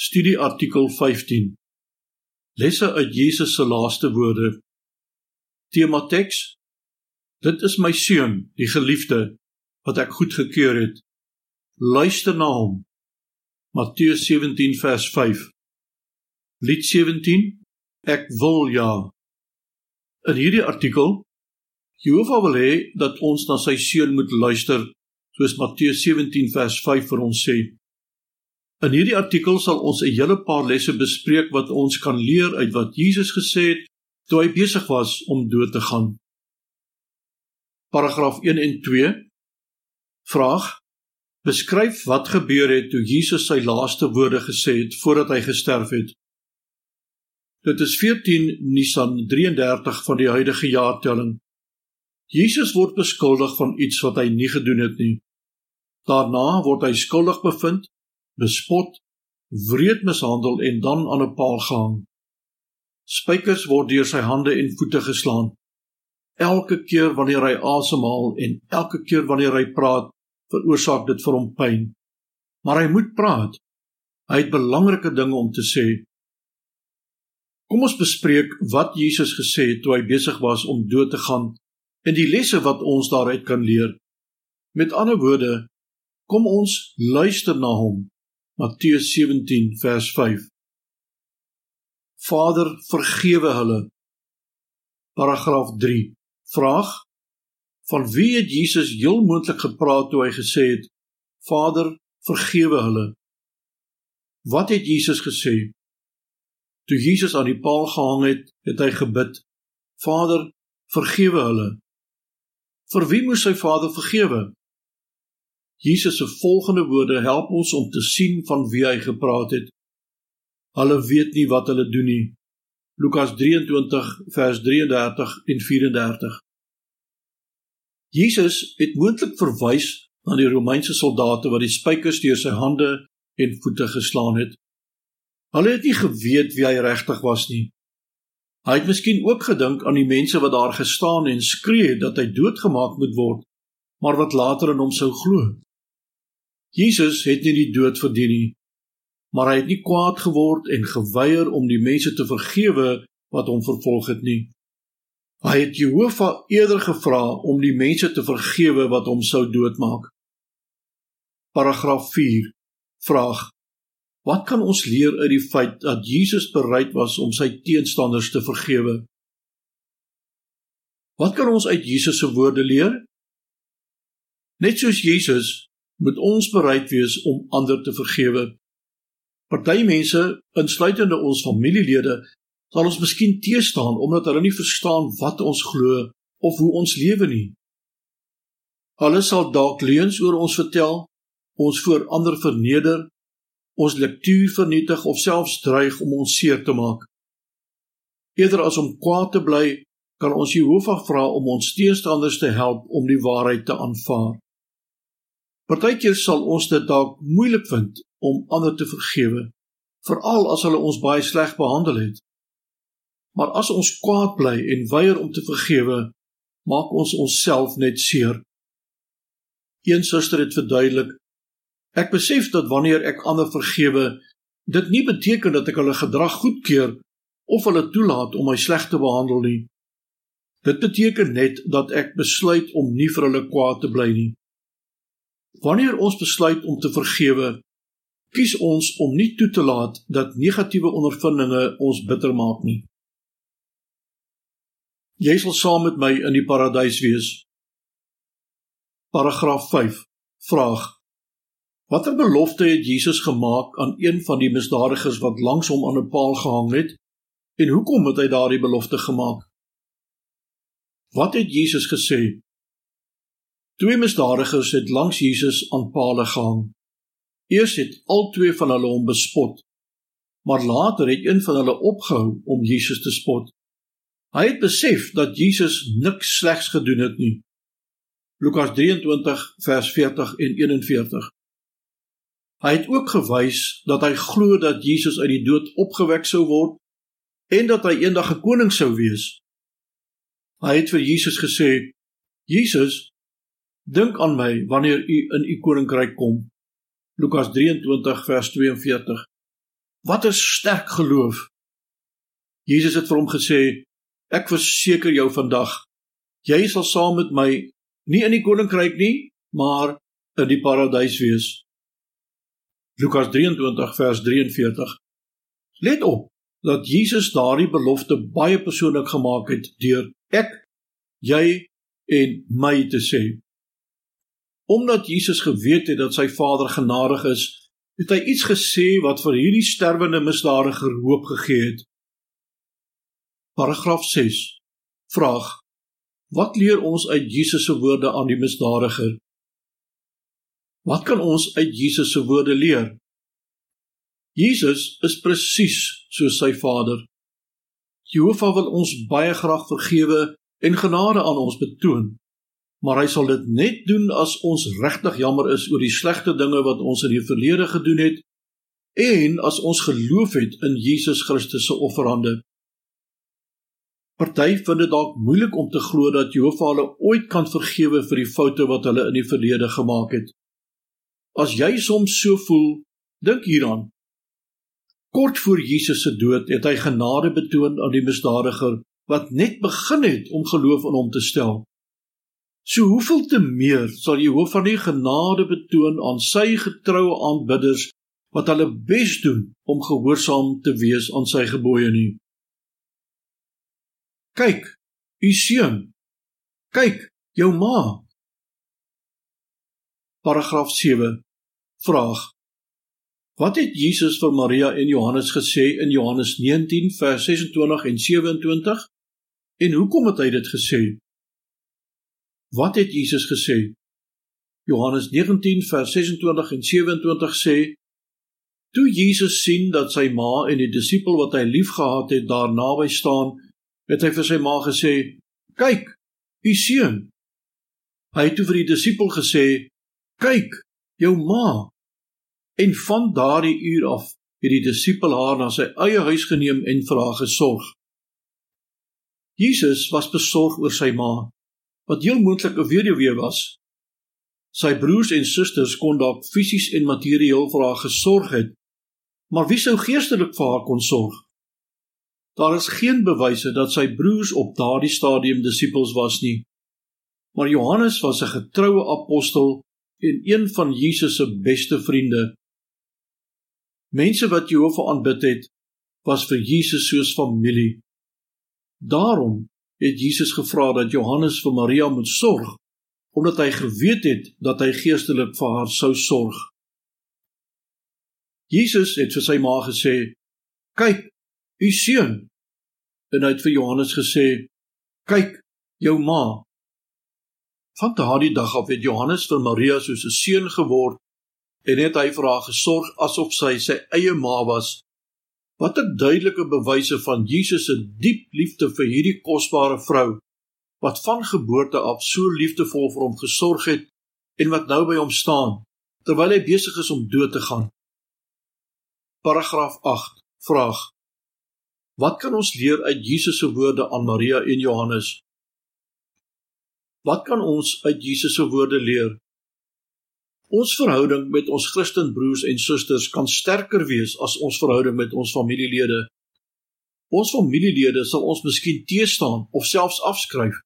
Studie artikel 15. Lesse uit Jesus se laaste woorde. Tema teks: Dit is my seun, die geliefde, wat ek goedgekeur het. Luister na hom. Matteus 17 vers 5. Lied 17: Ek wil ja. In hierdie artikel Jehovah wil hê dat ons na sy seun moet luister, soos Matteus 17 vers 5 vir ons sê. In hierdie artikel sal ons 'n hele paar lesse bespreek wat ons kan leer uit wat Jesus gesê het toe hy besig was om dood te gaan. Paragraaf 1 en 2. Vraag: Beskryf wat gebeur het toe Jesus sy laaste woorde gesê het voordat hy gesterf het. Dit is 14 Nisan 33 van die huidige jaartelling. Jesus word beskuldig van iets wat hy nie gedoen het nie. Daarna word hy skuldig bevind bespot, wreed mishandel en dan aan 'n paal gehang. Spykers word deur sy hande en voete geslaan. Elke keer wanneer hy asemhaal en elke keer wanneer hy praat, veroorsaak dit vir hom pyn. Maar hy moet praat. Hy het belangrike dinge om te sê. Kom ons bespreek wat Jesus gesê het toe hy besig was om dood te gaan en die lesse wat ons daaruit kan leer. Met ander woorde, kom ons luister na hom Matteus 17 vers 5 Vader vergewe hulle. Paragraaf 3 Vraag Van wie het Jesus heel moontlik gepraat toe hy gesê het Vader vergewe hulle Wat het Jesus gesê? Toe Jesus aan die paal gehang het het hy gebid Vader vergewe hulle. Vir wie moes sy Vader vergewe Jesus se volgende woorde help ons om te sien van wie hy gepraat het. Hulle weet nie wat hulle doen nie. Lukas 23 vers 33 en 34. Jesus het moontlik verwys na die Romeinse soldate wat die spykers deur sy hande en voete geslaan het. Hulle het nie geweet wie hy regtig was nie. Hy het miskien ook gedink aan die mense wat daar gestaan en skree dat hy doodgemaak moet word, maar wat later in hom sou glo. Jesus het nie die dood verdien nie, maar hy het nie kwaad geword en geweier om die mense te vergewe wat hom vervolg het nie. Hy het Jehovah eerder gevra om die mense te vergewe wat hom sou doodmaak. Paragraaf 4. Vraag: Wat kan ons leer uit die feit dat Jesus bereid was om sy teenstanders te vergewe? Wat kan ons uit Jesus se woorde leer? Net soos Jesus moet ons bereid wees om ander te vergewe. Party mense, insluitende ons familielede, sal ons miskien teestaan omdat hulle nie verstaan wat ons glo of hoe ons lewe nie. Hulle sal dalk leuns oor ons vertel, ons voor ander verneder, ons lektuur vernietig of selfs dreig om ons seer te maak. Eerder as om kwaad te bly, kan ons Jehovah vra om ons teestanders te help om die waarheid te aanvaar. Partykeer sal ons dit dalk moeilik vind om ander te vergewe, veral as hulle ons baie sleg behandel het. Maar as ons kwaad bly en weier om te vergewe, maak ons onsself net seer. Een suster het verduidelik: Ek besef dat wanneer ek ander vergewe, dit nie beteken dat ek hulle gedrag goedkeur of hulle toelaat om my sleg te behandel nie. Dit beteken net dat ek besluit om nie vir hulle kwaad te bly nie. Wanneer ons besluit om te vergewe, kies ons om nie toe te laat dat negatiewe ondervindinge ons bitter maak nie. Jy sal saam met my in die paradys wees. Paragraaf 5. Vraag: Watter belofte het Jesus gemaak aan een van die misdadigers wat langs hom aan 'n paal gehang het en hoekom het hy daardie belofte gemaak? Wat het Jesus gesê Twee misdadigers het langs Jesus aan palle gehang. Eers het al twee van hulle hom bespot, maar later het een van hulle opgehou om Jesus te spot. Hy het besef dat Jesus niks slegs gedoen het nie. Lukas 23 vers 40 en 41. Hy het ook gewys dat hy glo dat Jesus uit die dood opgewek sou word en dat hy eendag 'n koning sou wees. Hy het vir Jesus gesê: "Jesus, Dink aan my wanneer u in u koninkryk kom. Lukas 23 vers 42. Wat 'n sterk geloof. Jesus het vir hom gesê: Ek verseker jou vandag, jy sal saam met my nie in die koninkryk nie, maar in die paradys wees. Lukas 23 vers 43. Let op dat Jesus daardie belofte baie persoonlik gemaak het deur ek, jy en my te sê. Omdat Jesus geweet het dat sy Vader genadig is, het hy iets gesê wat vir hierdie sterwende misdadiger hoop gegee het. Paragraaf 6. Vraag: Wat leer ons uit Jesus se woorde aan die misdadiger? Wat kan ons uit Jesus se woorde leer? Jesus is presies soos sy Vader. Jehovah wil ons baie graag vergewe en genade aan ons betoon. Maar hy sal dit net doen as ons regtig jammer is oor die slegte dinge wat ons in die verlede gedoen het en as ons geloof het in Jesus Christus se offerande. Party vind dit dalk moeilik om te glo dat Jehovah hulle ooit kan vergewe vir die foute wat hulle in die verlede gemaak het. As jy soms so voel, dink hieraan. Kort voor Jesus se dood het hy genade betoon aan die misdadiger wat net begin het om geloof in hom te stel. So hoeveel te meer sal Jehovah nie genade betoon aan sy getroue aanbidders wat hulle bes doen om gehoorsaam te wees aan sy gebooie nie. Kyk, u seun. Kyk, jou ma. Paragraaf 7. Vraag: Wat het Jesus vir Maria en Johannes gesê in Johannes 19 vers 26 en 27? En hoekom het hy dit gesê? Wat het Jesus gesê? Johannes 19 vers 26 en 27 sê: Toe Jesus sien dat sy ma en die disipel wat hy liefgehad het daar naby staan, het hy vir sy ma gesê: "Kyk, u seun." Hy het toe vir die disipel gesê: "Kyk, jou ma." En van daardie uur af het die disipel haar na sy eie huis geneem en vir haar gesorg. Jesus was besorg oor sy ma, wat heel moontlik 'n weduwee was. Sy broers en susters kon dalk fisies en materieel vir haar gesorg het, maar wie sou geestelik vir haar kon sorg? Daar is geen bewyse dat sy broers op daardie stadium disippels was nie. Maar Johannes was 'n getroue apostel en een van Jesus se beste vriende. Mense wat Jehovah aanbid het, was vir Jesus soos familie. Daarom het Jesus gevra dat Johannes vir Maria moet sorg omdat hy geweet het dat hy geestelik vir haar sou sorg. Jesus het vir sy ma gesê: "Kyk, u seun." En hy het vir Johannes gesê: "Kyk, jou ma." Van daardie dag af het Johannes vir Maria soos 'n seun geword en het hy vir haar gesorg asof sy sy eie ma was Wat 'n duidelike bewyse van Jesus se diep liefde vir hierdie kosbare vrou wat van geboorte af so liefdevol vir hom gesorg het en wat nou by hom staan terwyl hy besig is om dood te gaan. Paragraaf 8 vraag Wat kan ons leer uit Jesus se woorde aan Maria en Johannes? Wat kan ons uit Jesus se woorde leer? Ons verhouding met ons Christenbroers en susters kan sterker wees as ons verhouding met ons familielede. Ons familielede sal ons miskien teestaan of selfs afskryf.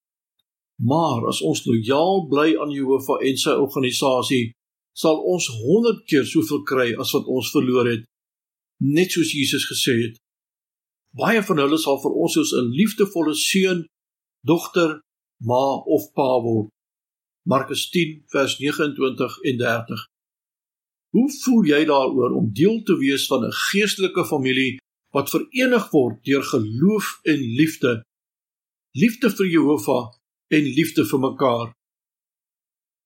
Maar as ons lojaal bly aan Jehovah en sy organisasie, sal ons 100 keer soveel kry as wat ons verloor het, net soos Jesus gesê het. Baie van hulle sal vir ons soos 'n liefdevolle seun, dogter, ma of pa word. Markus 10 vers 29 en 30. Hoe voel jy daaroor om deel te wees van 'n geestelike familie wat verenig word deur geloof en liefde? Liefde vir Jehovah en liefde vir mekaar.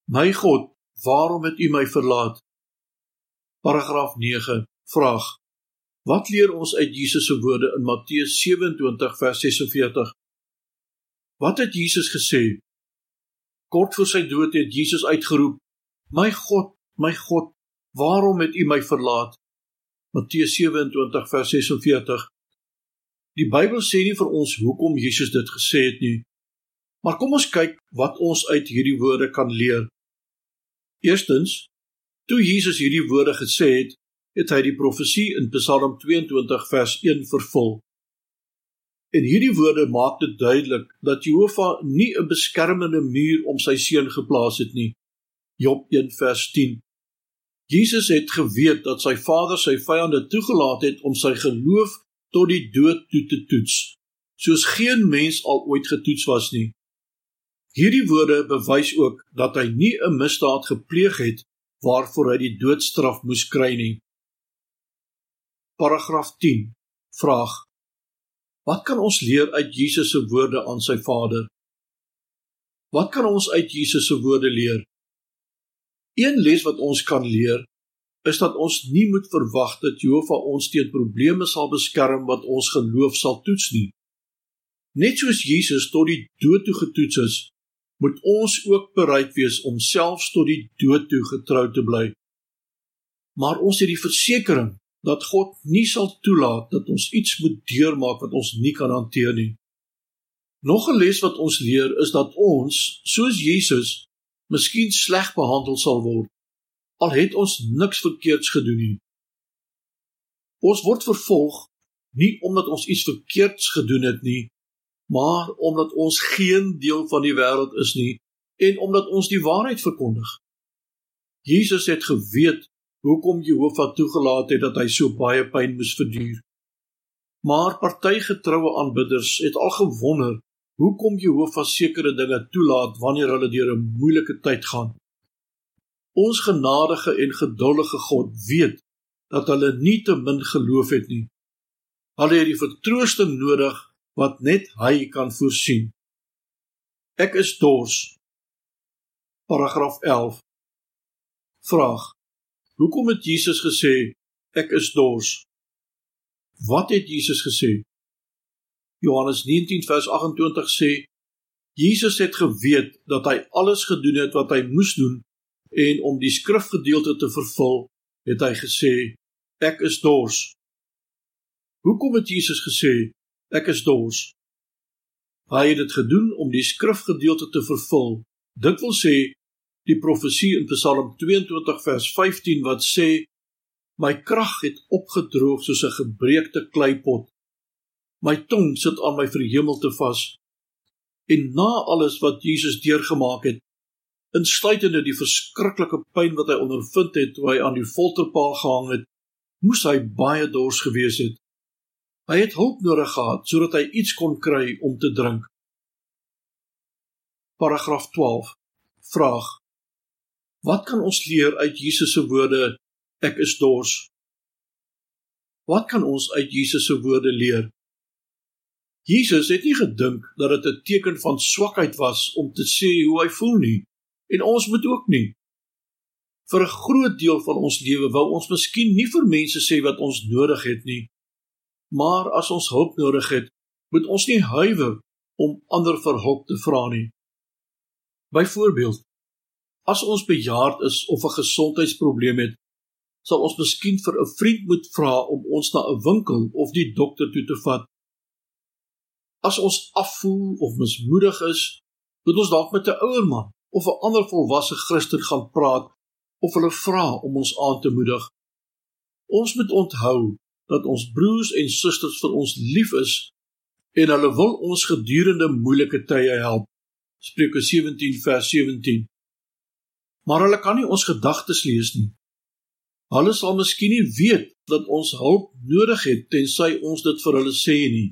My God, waarom het U my verlaat? Paragraaf 9 vraag: Wat leer ons uit Jesus se woorde in Matteus 27 vers 46? Wat het Jesus gesê? Kort voor sy dood het Jesus uitgeroep: "My God, my God, waarom het U my verlaat?" Matteus 27 vers 46. Die Bybel sê nie vir ons hoekom Jesus dit gesê het nie. Maar kom ons kyk wat ons uit hierdie woorde kan leer. Eerstens, toe Jesus hierdie woorde gesê het, het hy die profesie in Psalm 22 vers 1 vervul. En hierdie woorde maak dit duidelik dat Jehovah nie 'n beskermende muur om sy seun geplaas het nie. Job 1 vers 10. Jesus het geweet dat sy Vader sy vyande toegelaat het om sy geloof tot die dood toe te toets, soos geen mens al ooit getoets was nie. Hierdie woorde bewys ook dat hy nie 'n misdaad gepleeg het waarvoor hy die doodstraf moes kry nie. Paragraaf 10. Vraag: Wat kan ons leer uit Jesus se woorde aan sy Vader? Wat kan ons uit Jesus se woorde leer? Een les wat ons kan leer is dat ons nie moet verwag dat Jehovah ons teen probleme sal beskerm wat ons geloof sal toets nie. Net soos Jesus tot die dood toe getoets is, moet ons ook bereid wees om selfs tot die dood toe getrou te bly. Maar ons het die versekering dat God nie sal toelaat dat ons iets moet deurmaak wat ons nie kan hanteer nie. Nog 'n les wat ons leer is dat ons, soos Jesus, miskien sleg behandel sal word al het ons niks verkeerds gedoen nie. Ons word vervolg nie omdat ons iets verkeerds gedoen het nie, maar omdat ons geen deel van die wêreld is nie en omdat ons die waarheid verkondig. Jesus het geweet hoekom Jehovah toegelaat het dat hy so baie pyn moes verduur. Maar party getroue aanbidders het al gewonder hoekom Jehovah sekere dinge toelaat wanneer hulle deur 'n moeilike tyd gaan. Ons genadige en geduldige God weet dat hulle nie te min geloof het nie. Hulle het die vertroosting nodig wat net hy kan voorsien. Ek is dors. Paragraaf 11. Vraag: Hoekom het Jesus gesê ek is dors? Wat het Jesus gesê? Johannes 19 vers 28 sê Jesus het geweet dat hy alles gedoen het wat hy moes doen en om die skrifgedeelte te vervul, het hy gesê ek is dors. Hoekom het Jesus gesê ek is dors? Hy het dit gedoen om die skrifgedeelte te vervul. Dit wil sê die profesie in Psalm 22 vers 15 wat sê my krag het opgedroog soos 'n gebreekte kleipot My tong sit aan my verhemelte vas. En na alles wat Jesus deurgemaak het, insluitende die verskriklike pyn wat hy ondervind het toe hy aan die folterpaal gehang het, moes hy baie dors gewees het. Hy het hulp nodig gehad sodat hy iets kon kry om te drink. Paragraaf 12. Vraag: Wat kan ons leer uit Jesus se woorde ek is dors? Wat kan ons uit Jesus se woorde leer? Jesus het nie gedink dat dit 'n teken van swakheid was om te sê hoe hy voel nie en ons moet ook nie. Vir 'n groot deel van ons lewe wou ons miskien nie vir mense sê wat ons nodig het nie. Maar as ons hulp nodig het, moet ons nie huiwer om ander vir hulp te vra nie. Byvoorbeeld, as ons bejaard is of 'n gesondheidsprobleem het, sal ons miskien vir 'n vriend moet vra om ons na 'n winkel of die dokter toe te vat As ons afvoel of mismoedig is, moet ons dalk met 'n ouer man of 'n ander volwasse Christen gaan praat of hulle vra om ons aan te moedig. Ons moet onthou dat ons broers en susters vir ons lief is en hulle wil ons gedurende moeilike tye help. Spreuke 17 vers 17. Maar hulle kan nie ons gedagtes lees nie. Hulle sal miskien nie weet dat ons hulp nodig het tensy ons dit vir hulle sê nie.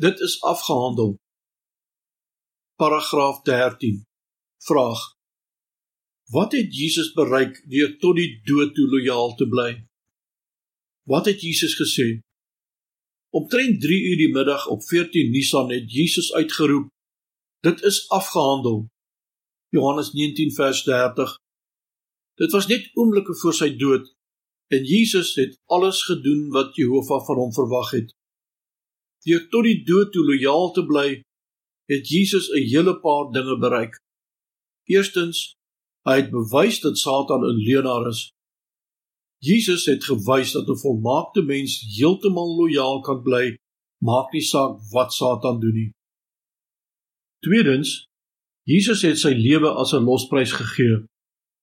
Dit is afgehandel. Paragraaf 13. Vraag: Wat het Jesus bereik deur tot die dood toe lojaal te bly? Wat het Jesus gesê? Omtrent 3 uur die middag op 14 Nisan het Jesus uitgeroep: Dit is afgehandel. Johannes 19 vers 30. Dit was net oomblikke voor sy dood en Jesus het alles gedoen wat Jehovah van hom verwag het. Deur tot die dood toe lojaal te bly, het Jesus 'n hele paar dinge bereik. Eerstens, hy het bewys dat Satan 'n leienaar is. Jesus het gewys dat 'n volmaakte mens heeltemal lojaal kan bly, maak nie saak wat Satan doen nie. Tweedens, Jesus het sy lewe as 'n losprys gegee.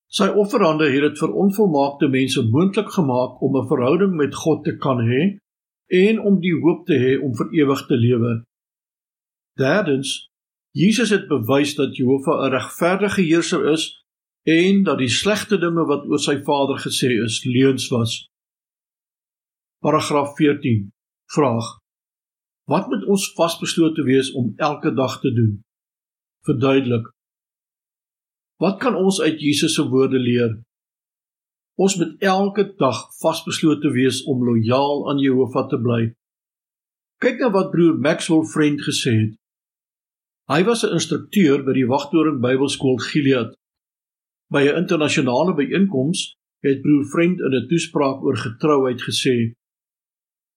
Sy offerande het dit vir onvolmaakte mense moontlik gemaak om 'n verhouding met God te kan hê en om die hoop te hê om vir ewig te lewe. Derdens, Jesus het bewys dat Jehovah 'n regverdige heerser is en dat die slegte dinge wat oor sy Vader gesê is leuns was. Paragraaf 14. Vraag: Wat moet ons vasbeslote wees om elke dag te doen? Verduidelik. Wat kan ons uit Jesus se woorde leer? Ons moet elke dag vasbeslote wees om lojaal aan Jehovah te bly. Kyk na wat broer Maxwell Friend gesê het. Hy was 'n instrukteur by die Wagtoring Bybelskool Gilead. By 'n internasionale byeenkoms het broer Friend in 'n toespraak oor getrouheid gesê: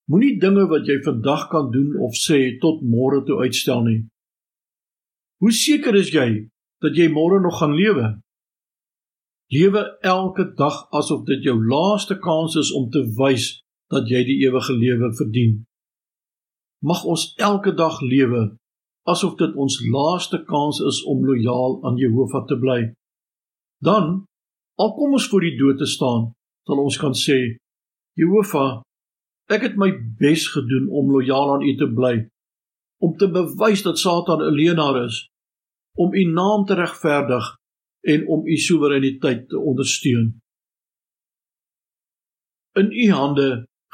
Moenie dinge wat jy vandag kan doen of sê tot môre toe uitstel nie. Hoe seker is jy dat jy môre nog gaan lewe? Lewe elke dag asof dit jou laaste kans is om te wys dat jy die ewige lewe verdien. Mag ons elke dag lewe asof dit ons laaste kans is om lojaal aan Jehovah te bly. Dan, al kom ons voor die dood te staan, sal ons kan sê: Jehovah, ek het my bes gedoen om lojaal aan U te bly, om te bewys dat Satan 'n leienaar is, om U naam te regverdig en om u soewereiniteit te ondersteun. In u hande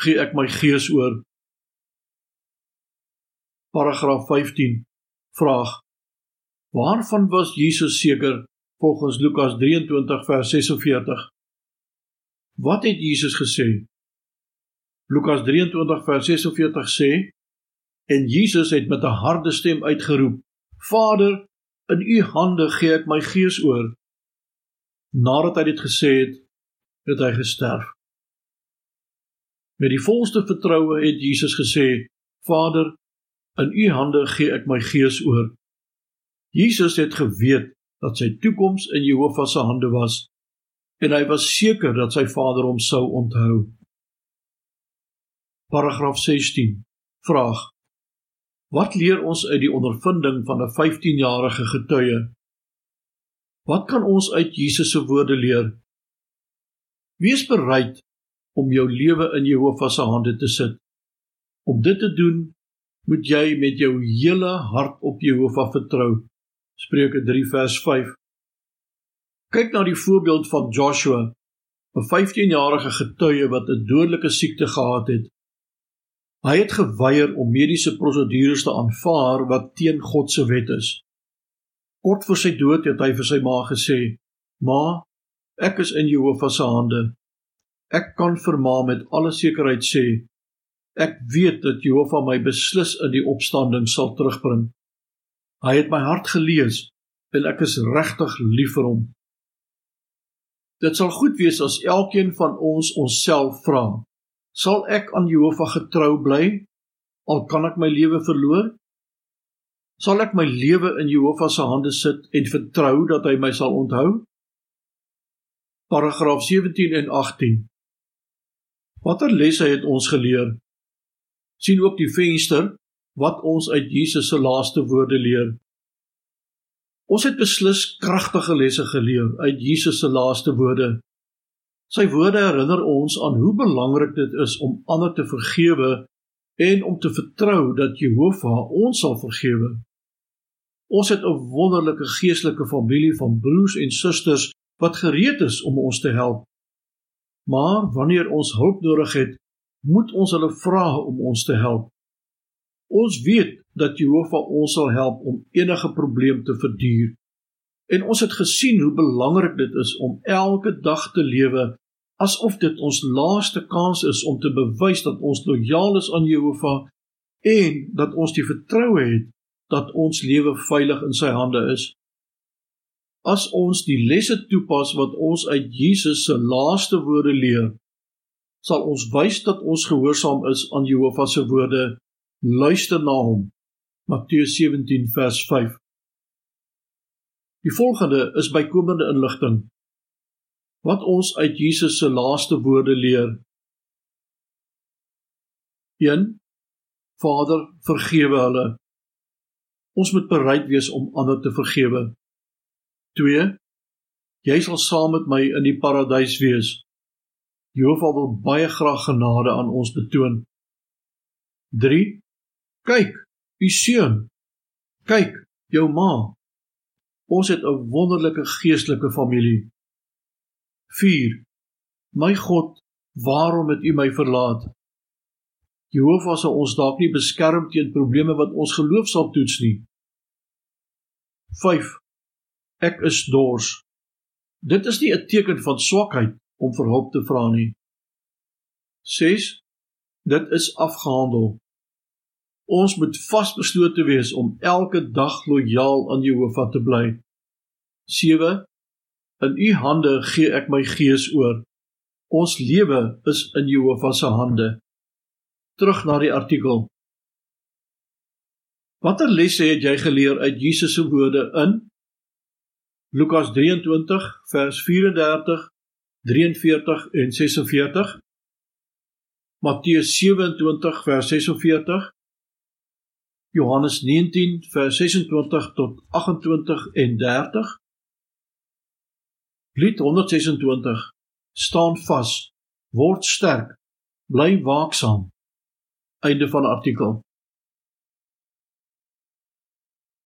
gee ek my gees oor. Paragraaf 15. Vraag: Waarvan was Jesus seker volgens Lukas 23 vers 46? Wat het Jesus gesê? Lukas 23 vers 46 sê: En Jesus het met 'n harde stem uitgeroep: Vader, In u hande gee ek my gees oor. Nadat hy dit gesê het, het hy gesterf. Met die volste vertroue het Jesus gesê: Vader, in u hande gee ek my gees oor. Jesus het geweet dat sy toekoms in Jehovah se hande was en hy was seker dat sy Vader hom sou onthou. Paragraaf 16. Vraag: Wat leer ons uit die ondervinding van 'n 15-jarige getuie? Wat kan ons uit Jesus se woorde leer? Wees bereid om jou lewe in Jehovah se hande te sit. Om dit te doen, moet jy met jou hele hart op Jehovah vertrou. Spreuke 3 vers 5. Kyk na die voorbeeld van Joshua, 'n 15-jarige getuie wat 'n dodelike siekte gehad het. Hy het geweier om mediese prosedures te aanvaar wat teen God se wet is. Kort voor sy dood het hy vir sy ma gesê: "Ma, ek is in Jehovah se hande. Ek kan vir ma met alle sekerheid sê ek weet dat Jehovah my beslis in die opstanding sal terugbring. Hy het my hart gelees en ek is regtig lief vir hom." Dit sal goed wees as elkeen van ons onsself vra: Sal ek aan Jehovah getrou bly al kan ek my lewe verloor? Sal ek my lewe in Jehovah se hande sit en vertrou dat hy my sal onthou? Paragraaf 17 en 18. Watter lesse het ons geleer? sien ook die venster wat ons uit Jesus se laaste woorde leer. Ons het beslis kragtige lesse geleer uit Jesus se laaste woorde. Sy woorde herinner ons aan hoe belangrik dit is om ander te vergewe en om te vertrou dat Jehovah ons sal vergewe. Ons het 'n wonderlike geestelike familie van broers en susters wat gereed is om ons te help. Maar wanneer ons hulp nodig het, moet ons hulle vra om ons te help. Ons weet dat Jehovah ons sal help om enige probleem te verduur. En ons het gesien hoe belangrik dit is om elke dag te lewe asof dit ons laaste kans is om te bewys dat ons lojaal is aan Jehovah en dat ons die vertroue het dat ons lewe veilig in sy hande is. As ons die lesse toepas wat ons uit Jesus se laaste woorde leer, sal ons wys dat ons gehoorsaam is aan Jehovah se woorde. Luister na hom. Matteus 17 vers 5 Die volgende is bykomende inligting wat ons uit Jesus se laaste woorde leer. 1 Vader, vergewe hulle. Ons moet bereid wees om ander te vergewe. 2 Jy sal saam met my in die paradys wees. Jehovah wil baie graag genade aan ons betoon. 3. Kyk, u seun. Kyk, jou ma. Ons het 'n wonderlike geestelike familie. 4. My God, waarom het u my verlaat? Jehovah sal ons dalk nie beskerm teen probleme wat ons geloof sal toets nie. 5. Ek is dors. Dit is nie 'n teken van swakheid om vir hulp te vra nie. 6. Dit is afgehandel. Ons moet vasbeslote wees om elke dag lojaal aan Jehovah te bly. 7. In u hande gee ek my gees oor. Ons lewe is in Jehovah se hande terug na die artikel. Watter lesse het jy geleer uit Jesus se woorde in Lukas 23 vers 34, 43 en 46? Matteus 27 vers 46 Johannes 19 vers 26 tot 28 en 30 Lied 126 staan vas. Word sterk. Bly waaksaam Einde van artikel.